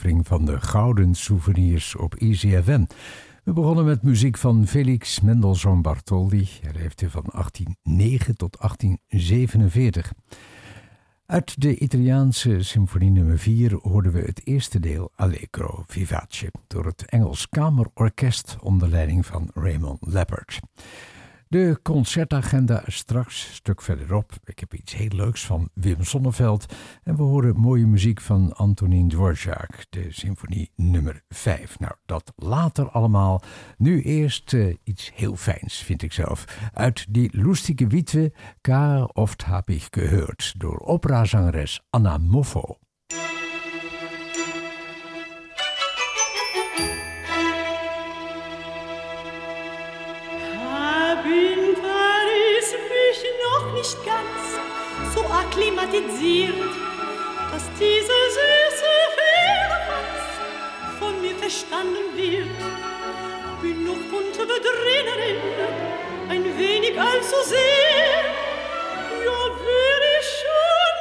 van de Gouden Souvenirs op EasyFM. We begonnen met muziek van Felix Mendelssohn Bartholdy. Hij leefde van 1809 tot 1847. Uit de Italiaanse symfonie nummer 4 hoorden we het eerste deel Allegro Vivace door het Engels Kamerorkest onder leiding van Raymond Leppard. De concertagenda straks, een stuk verderop. Ik heb iets heel leuks van Wim Sonneveld. En we horen mooie muziek van Antonin Dvorak, de symfonie nummer 5. Nou, dat later allemaal. Nu eerst uh, iets heel fijns, vind ik zelf. Uit die lustige Witwe, K. oft heb ik gehoord, door operazangeres Anna Moffo. So akklimatisiert, dass diese süße Firlefanz von mir verstanden wird. Bin noch bunte Bedrinnerin, ein wenig allzu sehr, ja würde ich schon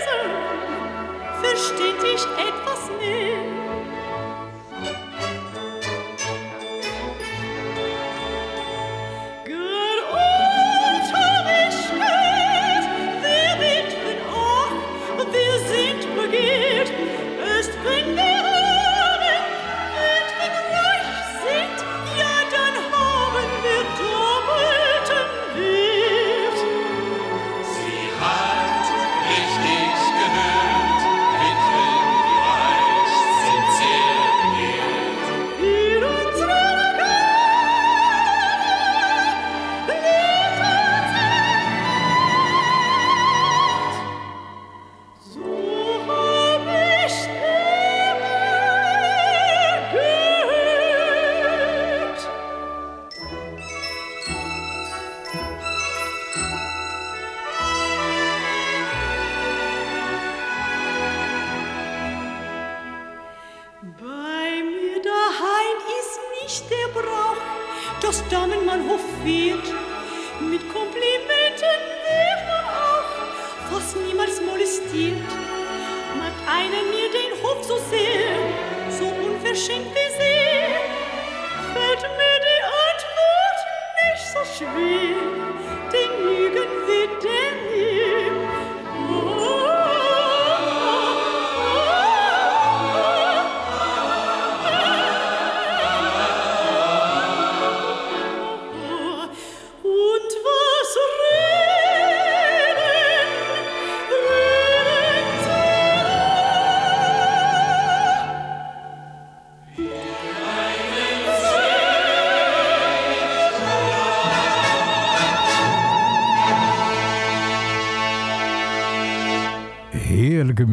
Pariser, versteht ich etwas mehr.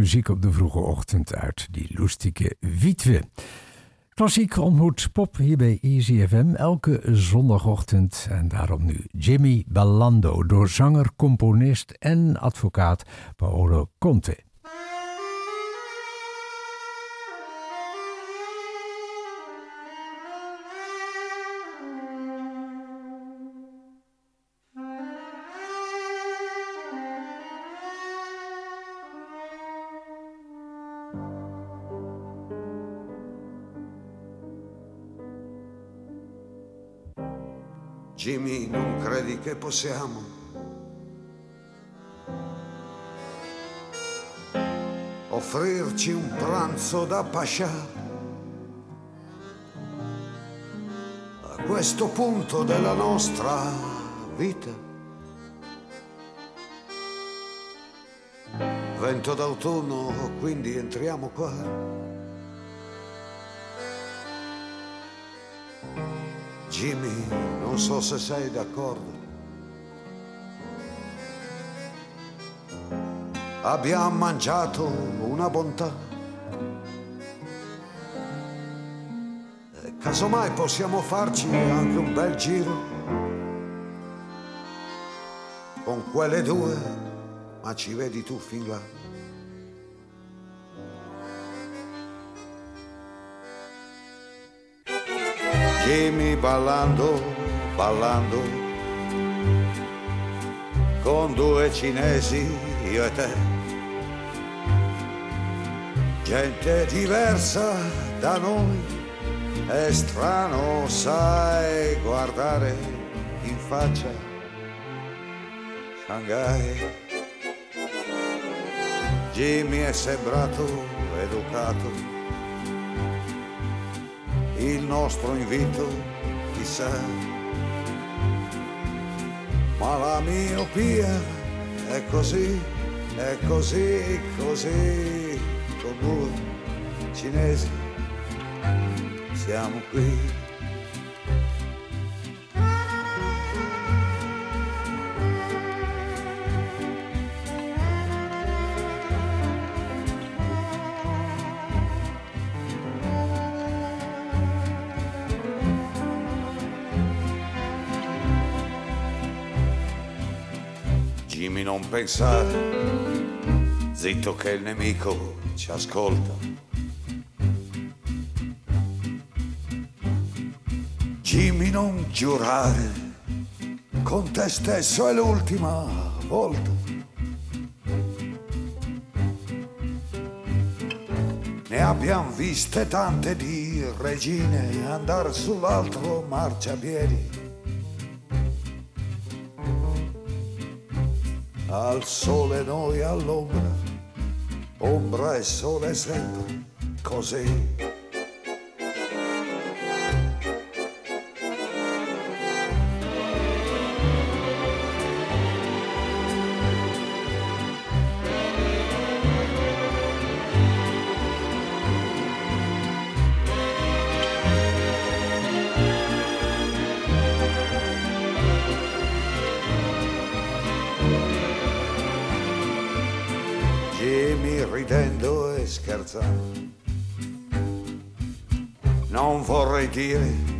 Muziek op de vroege ochtend uit die lustige Wietwe. Klassiek ontmoet pop hier bij Easy elke zondagochtend. En daarom nu Jimmy Ballando door zanger, componist en advocaat Paolo Conte. Jimmy, non credi che possiamo? Offrirci un pranzo da pascià? A questo punto della nostra vita? Vento d'autunno, quindi entriamo qua. Jimmy, non so se sei d'accordo. Abbiamo mangiato una bontà. E casomai possiamo farci anche un bel giro. Con quelle due, ma ci vedi tu fin là. Jimmy ballando, ballando, con due cinesi, io e te. Gente diversa da noi, è strano, sai, guardare in faccia Shanghai. Jimmy è sembrato educato il nostro invito, chissà. Ma la miopia è così, è così, così, con due cinesi siamo qui. Non pensare, zitto che il nemico ci ascolta. Jimmy non giurare, con te stesso è l'ultima volta. Ne abbiamo viste tante di regine andare sull'altro marciapiedi al sole noi all'ombra, ombra e sole sempre, così Non vorrei dire,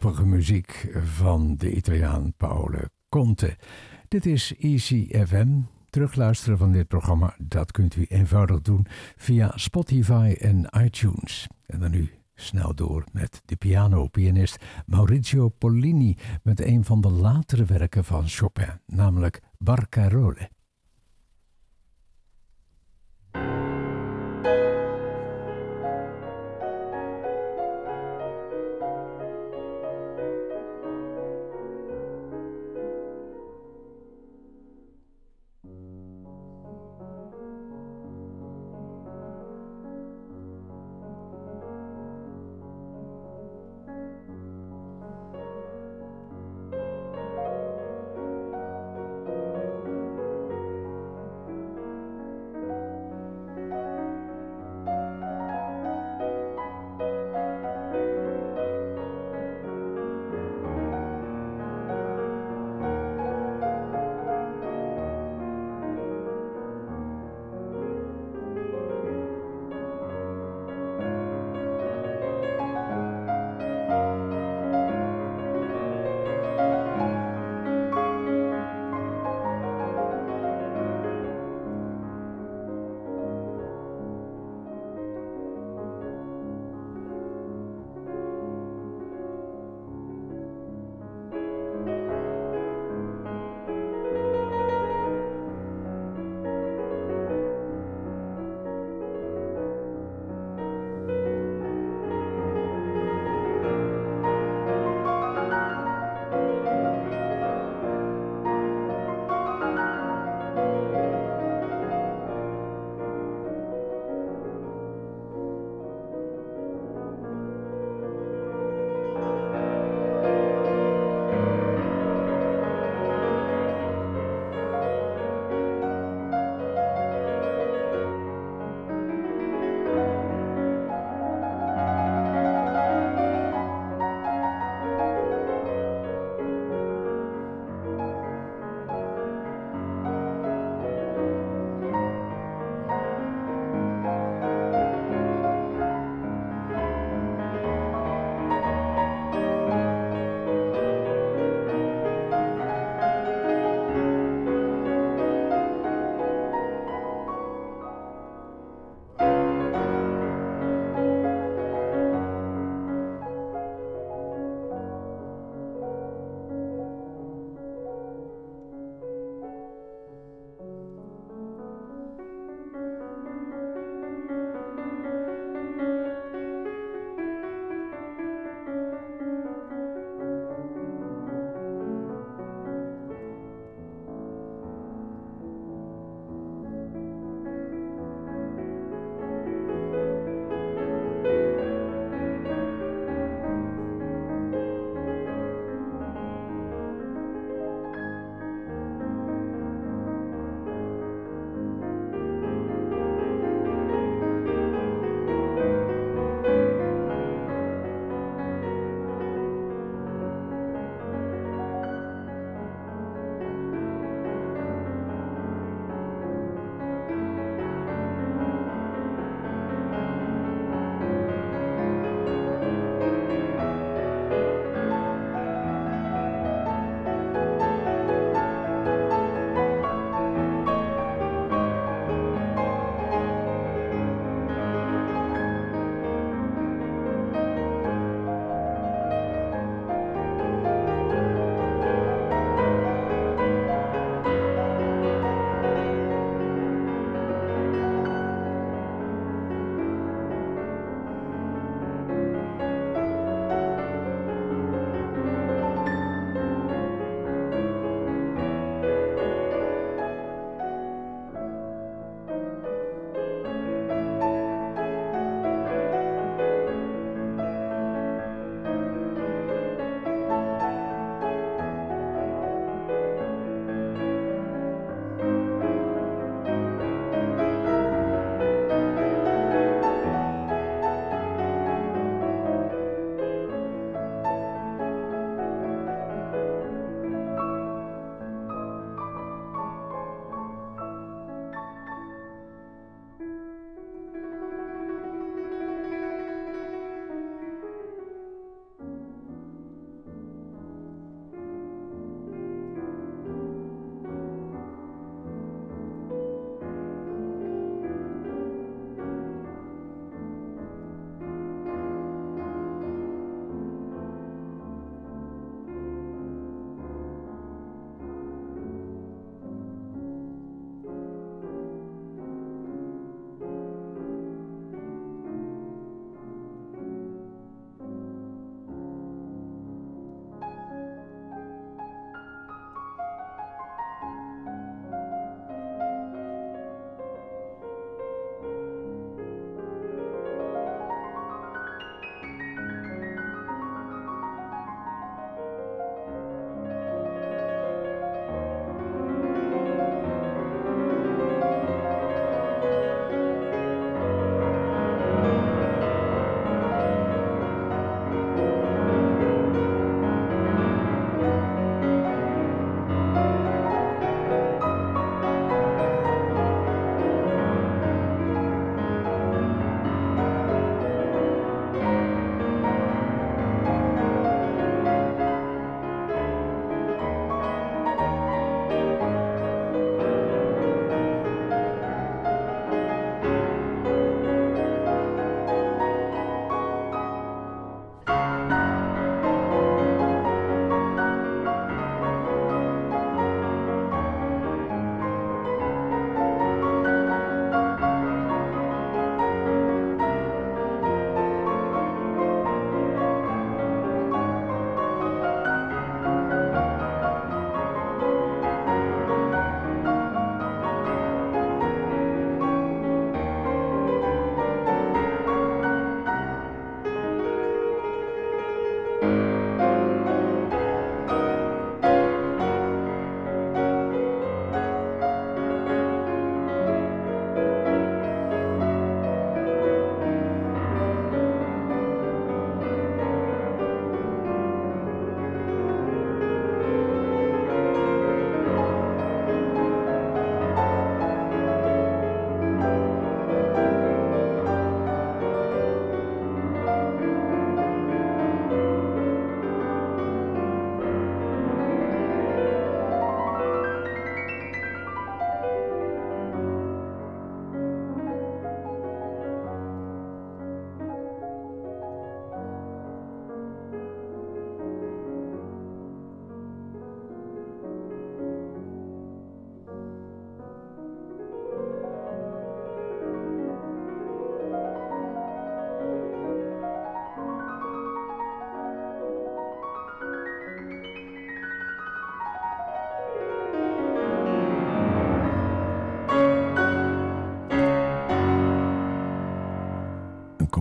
grappige muziek van de Italiaan Paolo Conte. Dit is Easy FM. Terugluisteren van dit programma, dat kunt u eenvoudig doen via Spotify en iTunes. En dan nu snel door met de piano-pianist Maurizio Pollini met een van de latere werken van Chopin, namelijk Barcarole.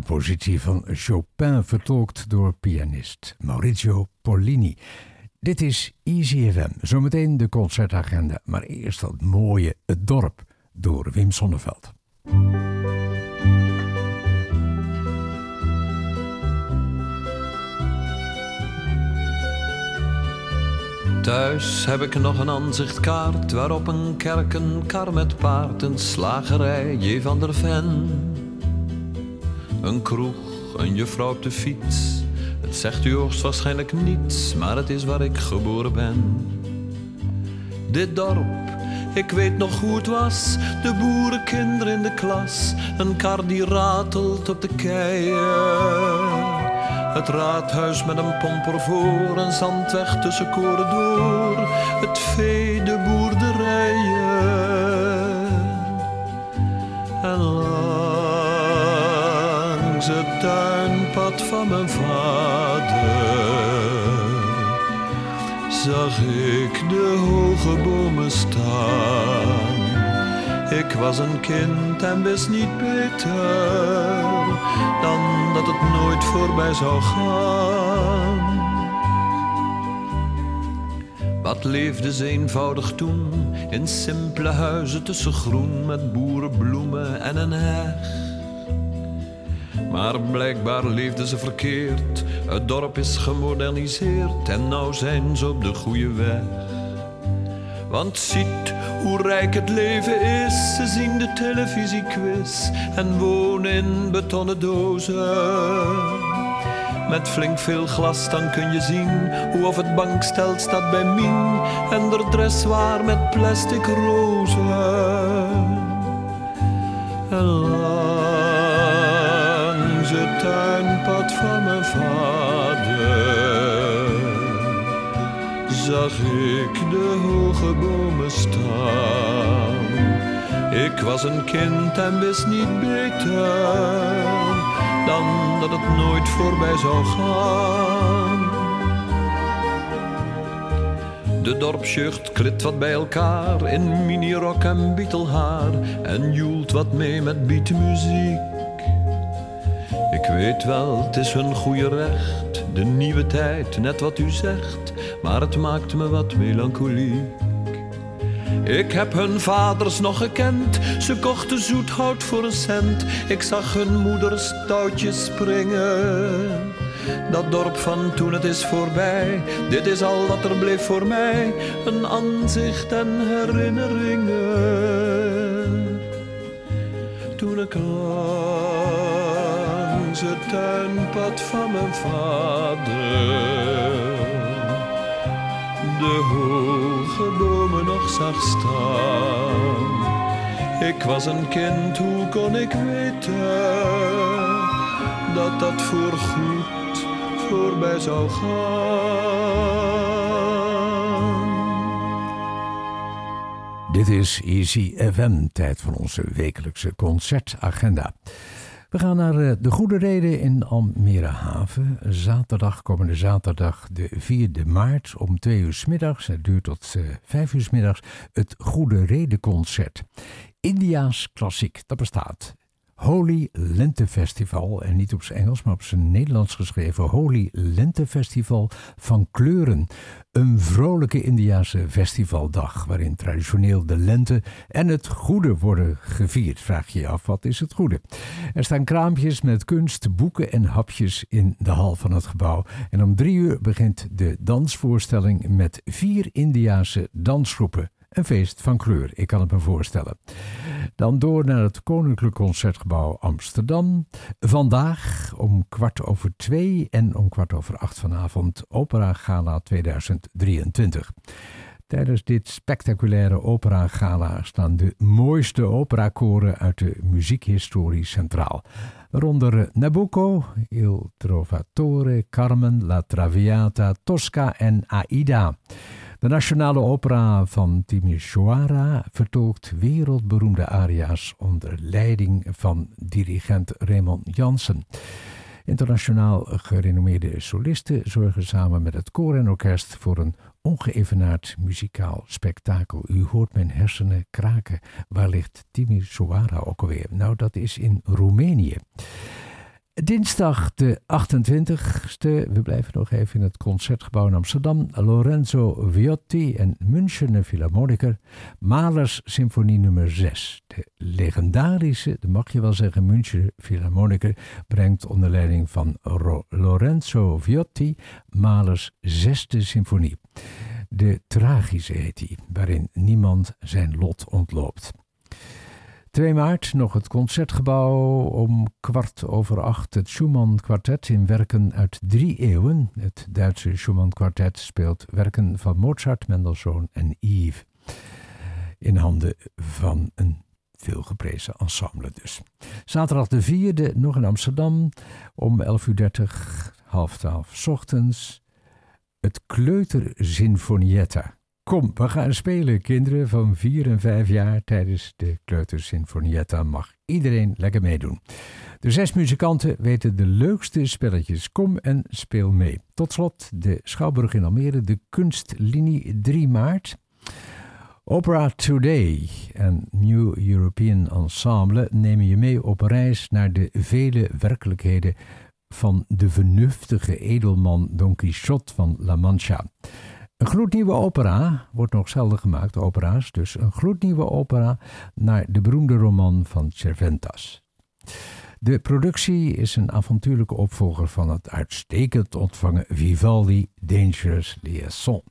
Compositie van Chopin vertolkt door pianist Maurizio Pollini. Dit is Easy FM, zometeen de concertagenda, maar eerst dat mooie Het Dorp door Wim Sonneveld. Thuis heb ik nog een aanzichtkaart waarop een kerk, een kar met paard, een slagerij, J. van der Ven. Een kroeg, een juffrouw op de fiets. Het zegt u hoogstwaarschijnlijk niets, maar het is waar ik geboren ben. Dit dorp, ik weet nog hoe het was, de boerenkinderen in de klas, een kar die ratelt op de keien. Het raadhuis met een pomper voor, een zandweg tussen koren door. Het vee, de. Tuinpad van mijn vader zag ik de hoge bomen staan. Ik was een kind en wist niet beter dan dat het nooit voorbij zou gaan. Wat leefde ze eenvoudig toen in simpele huizen tussen groen met boerenbloemen en een heg. Maar blijkbaar leefden ze verkeerd. Het dorp is gemoderniseerd en nou zijn ze op de goede weg. Want ziet hoe rijk het leven is. Ze zien de televisiequiz en wonen in betonnen dozen. Met flink veel glas dan kun je zien hoe of het bankstel staat bij Mien en de dress waar met plastic rozen. Van mijn vader zag ik de hoge bomen staan. Ik was een kind en wist niet beter dan dat het nooit voorbij zou gaan. De dorpsjucht klit wat bij elkaar in minirok en bietelhaar en joelt wat mee met beatmuziek. Weet wel, het is hun goede recht, de nieuwe tijd, net wat u zegt maar het maakt me wat melancholiek. Ik heb hun vaders nog gekend, ze kochten zoet hout voor een cent. Ik zag hun moeders touwtjes springen. Dat dorp van toen het is voorbij, dit is al wat er bleef voor mij. Een aanzicht en herinneringen. Toen ik langs het tuinpad van mijn vader de hoge bomen nog zag staan. Ik was een kind, hoe kon ik weten dat dat voorgoed voorbij zou gaan? Dit is Easy FM, tijd van onze wekelijkse concertagenda. We gaan naar eh, de Goede Reden in Almere Haven. Zaterdag, komende zaterdag, de 4e maart om 2 uur middags. Het duurt tot 5 uur s middags. Het Goede Reden Concert. Indiaas klassiek, dat bestaat. Holy Lentefestival, en niet op zijn Engels, maar op zijn Nederlands geschreven Holy Lentefestival van kleuren. Een vrolijke Indiase festivaldag waarin traditioneel de lente en het goede worden gevierd. Vraag je je af, wat is het goede? Er staan kraampjes met kunst, boeken en hapjes in de hal van het gebouw. En om drie uur begint de dansvoorstelling met vier Indiase dansgroepen. Een feest van kleur, ik kan het me voorstellen. Dan door naar het Koninklijk Concertgebouw Amsterdam. Vandaag om kwart over twee en om kwart over acht vanavond Opera Gala 2023. Tijdens dit spectaculaire opera gala staan de mooiste operakoren uit de muziekhistorie centraal. Waaronder Nabucco, Il Trovatore, Carmen, La Traviata, Tosca en Aida. De Nationale Opera van Timisoara vertolkt wereldberoemde aria's onder leiding van dirigent Raymond Jansen. Internationaal gerenommeerde solisten zorgen samen met het koor en orkest voor een ongeëvenaard muzikaal spektakel. U hoort mijn hersenen kraken. Waar ligt Timisoara ook alweer? Nou, dat is in Roemenië. Dinsdag de 28e, we blijven nog even in het Concertgebouw in Amsterdam. Lorenzo Viotti en Münchener Philharmoniker. Malers Symfonie nummer 6. De legendarische, dat mag je wel zeggen, Münchener Philharmoniker brengt onder leiding van Lorenzo Viotti Malers zesde symfonie. De tragische heet die, waarin niemand zijn lot ontloopt. 2 maart nog het Concertgebouw om kwart over acht. Het Schumann Quartet in werken uit drie eeuwen. Het Duitse Schumann Quartet speelt werken van Mozart, Mendelssohn en Yves. In handen van een veelgeprezen ensemble dus. Zaterdag de vierde nog in Amsterdam om 11.30 uur, half twaalf ochtends. Het Kleuter Sinfonietta. Kom, we gaan spelen, kinderen van 4 en 5 jaar. Tijdens de Kleutersinfonietta mag iedereen lekker meedoen. De zes muzikanten weten de leukste spelletjes. Kom en speel mee. Tot slot de Schouwburg in Almere, de kunstlinie 3 maart. Opera Today en New European Ensemble nemen je mee op reis naar de vele werkelijkheden van de vernuftige edelman Don Quixote van La Mancha. Een gloednieuwe opera wordt nog zelden gemaakt, opera's, dus een gloednieuwe opera naar de beroemde roman van Cervantes. De productie is een avontuurlijke opvolger van het uitstekend ontvangen Vivaldi Dangerous Liaison.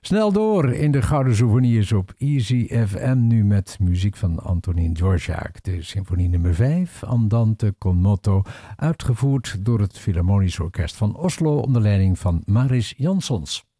Snel door in de Gouden Souvenirs op Easy FM, nu met muziek van Antonin Dvorak. De symfonie nummer 5, Andante con moto, uitgevoerd door het Philharmonisch Orkest van Oslo onder leiding van Maris Jansons.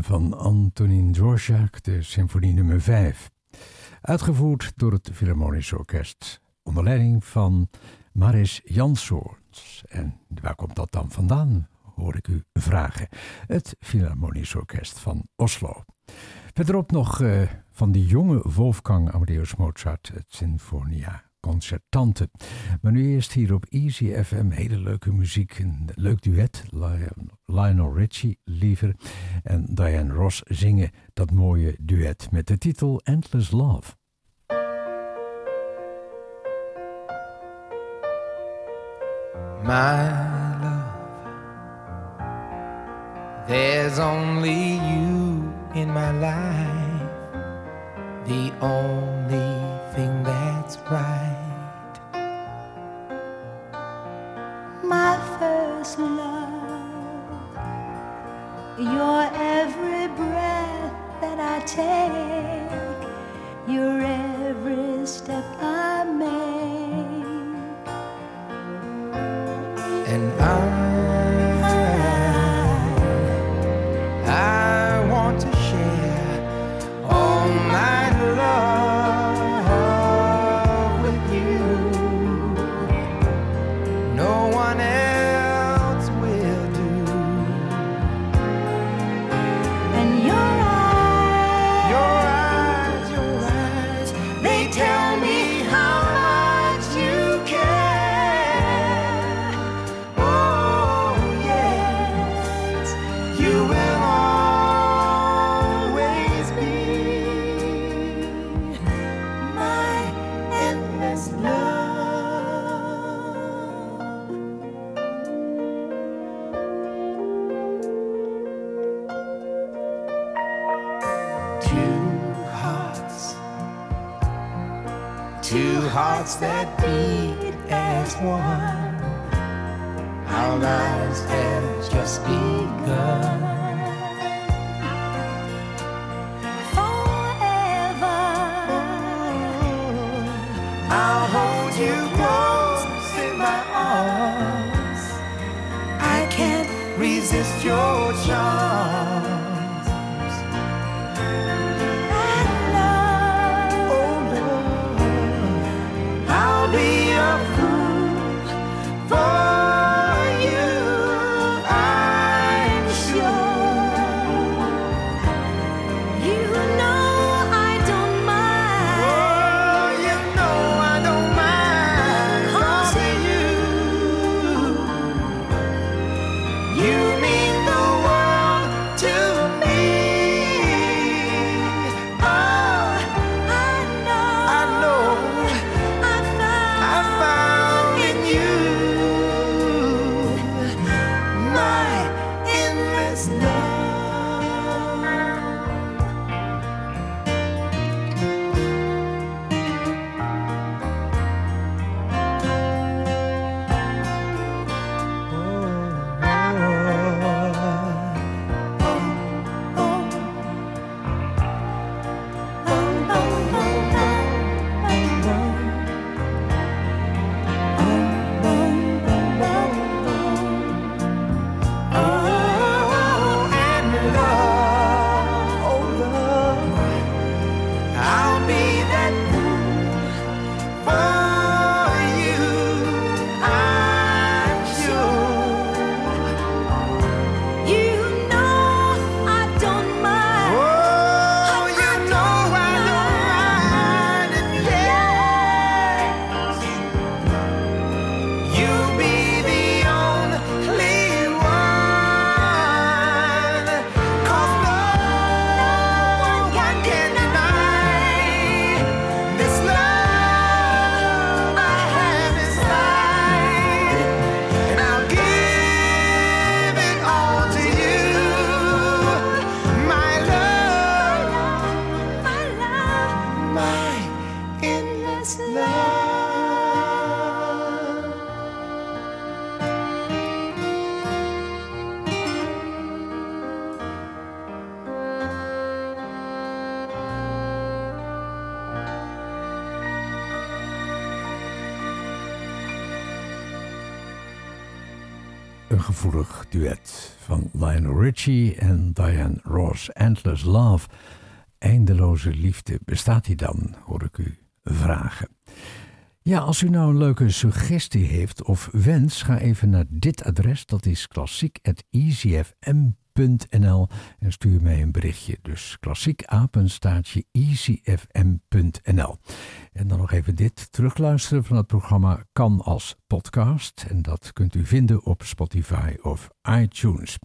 Van Antonin Dvorak de symfonie nummer 5. Uitgevoerd door het Philharmonisch Orkest. Onder leiding van Maris Janssoorns. En waar komt dat dan vandaan, hoor ik u vragen. Het Philharmonisch Orkest van Oslo. Verderop nog uh, van die jonge Wolfgang Amadeus Mozart, het Sinfonia concertante. Maar nu eerst hier op Easy FM hele leuke muziek. Een leuk duet. Lionel Richie liever en Diane Ross zingen dat mooie duet met de titel Endless Love. My love, there's only you in my life, the only thing that's right. First love. Your every breath that I take, your every step I make. And I duet van Lionel Richie en Diane Ross. Endless Love. Eindeloze liefde. Bestaat die dan, hoor ik u vragen. Ja, als u nou een leuke suggestie heeft of wens, ga even naar dit adres. Dat is klassiek.easyfm.nl easyfm.nl en stuur mij een berichtje. Dus klassiek apenstaatje easyfm.nl. En dan nog even dit. Terugluisteren van het programma kan als podcast. En dat kunt u vinden op Spotify of iTunes.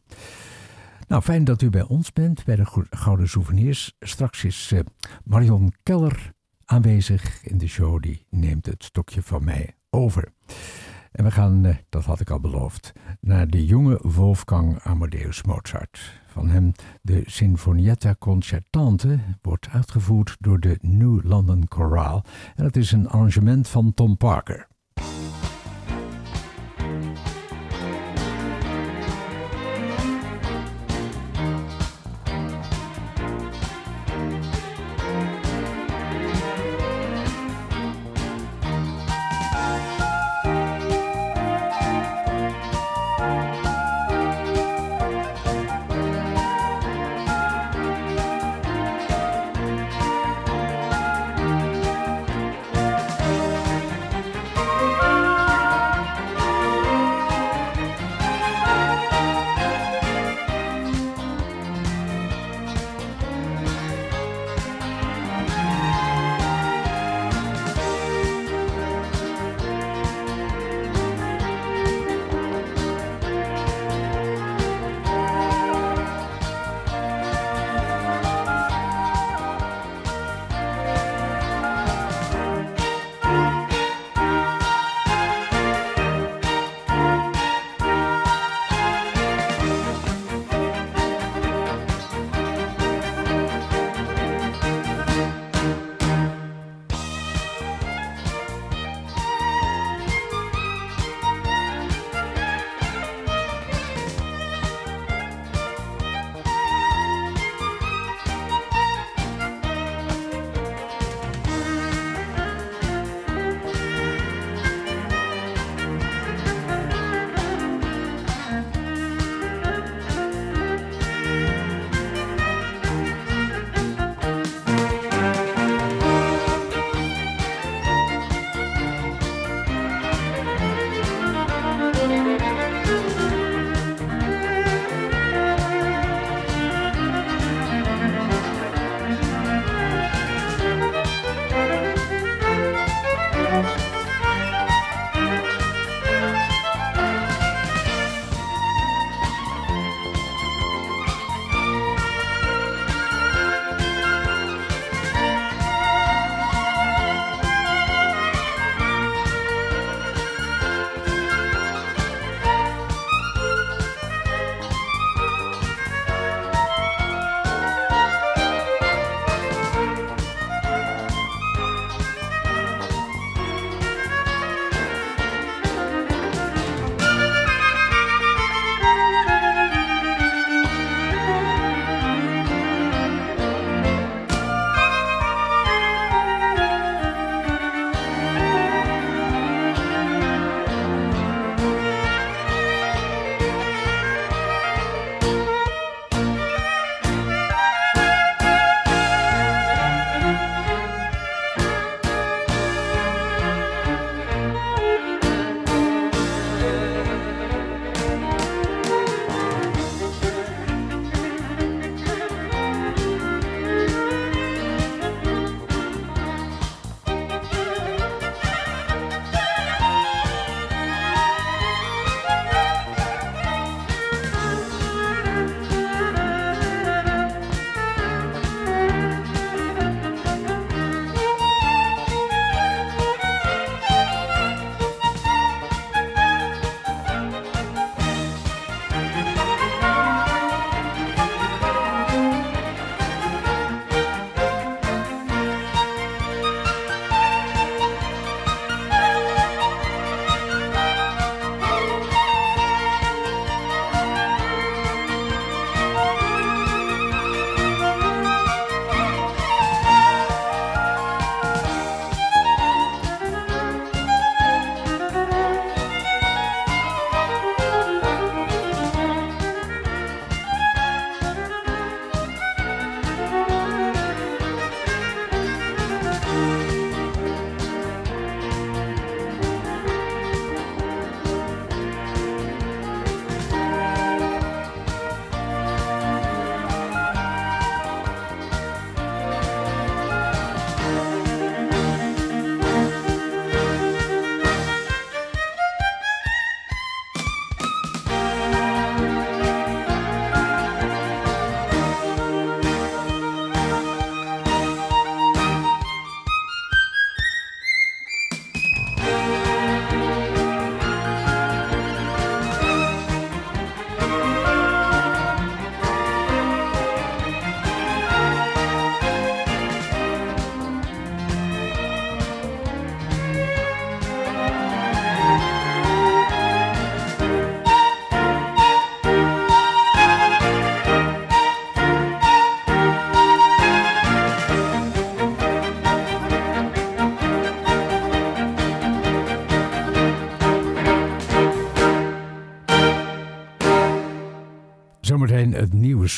Nou, fijn dat u bij ons bent, bij de Gouden Souvenirs. Straks is uh, Marion Keller aanwezig in de show. Die neemt het stokje van mij over. En we gaan, eh, dat had ik al beloofd, naar de jonge Wolfgang Amadeus Mozart. Van hem de Sinfonietta Concertante wordt uitgevoerd door de New London Chorale. En het is een arrangement van Tom Parker.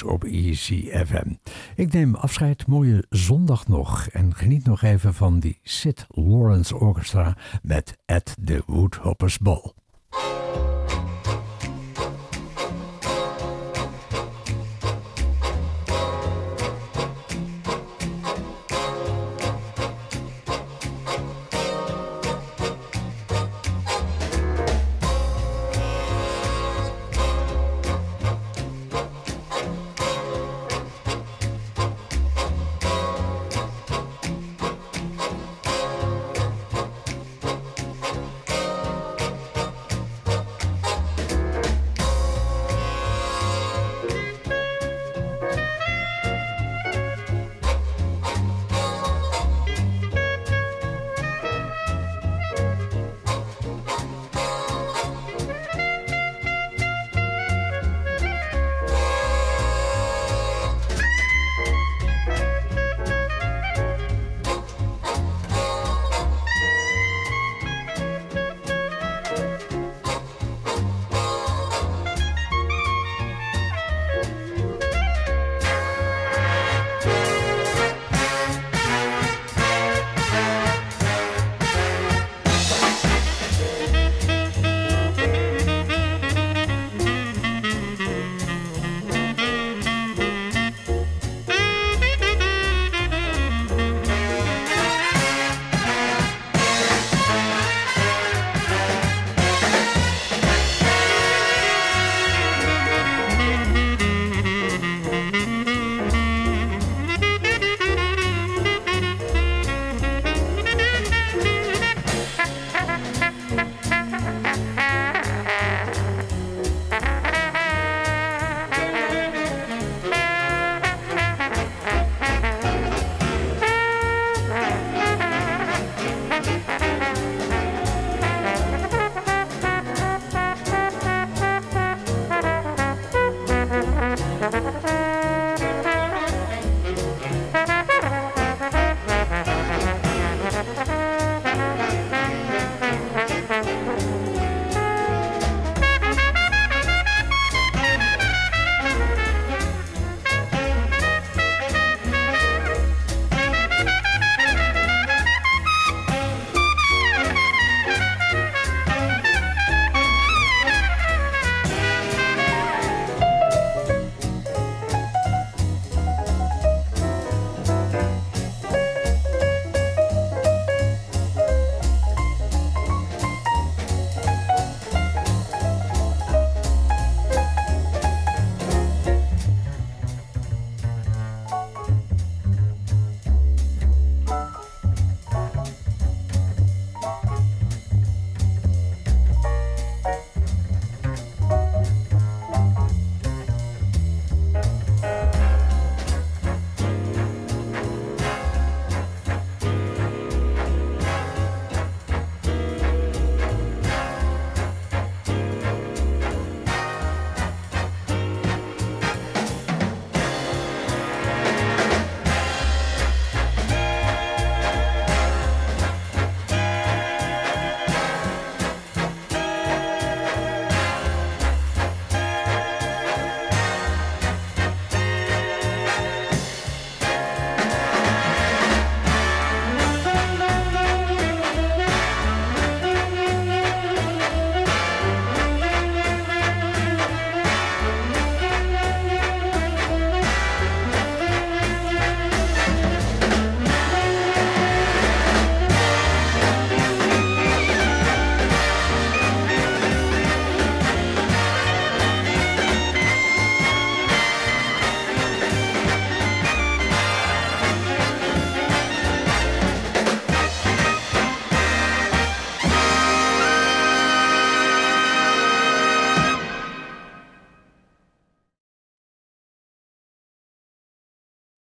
Op Easy FM. Ik neem afscheid, mooie zondag nog. En geniet nog even van die Sid Lawrence Orchestra met At the Woodhoppers Ball.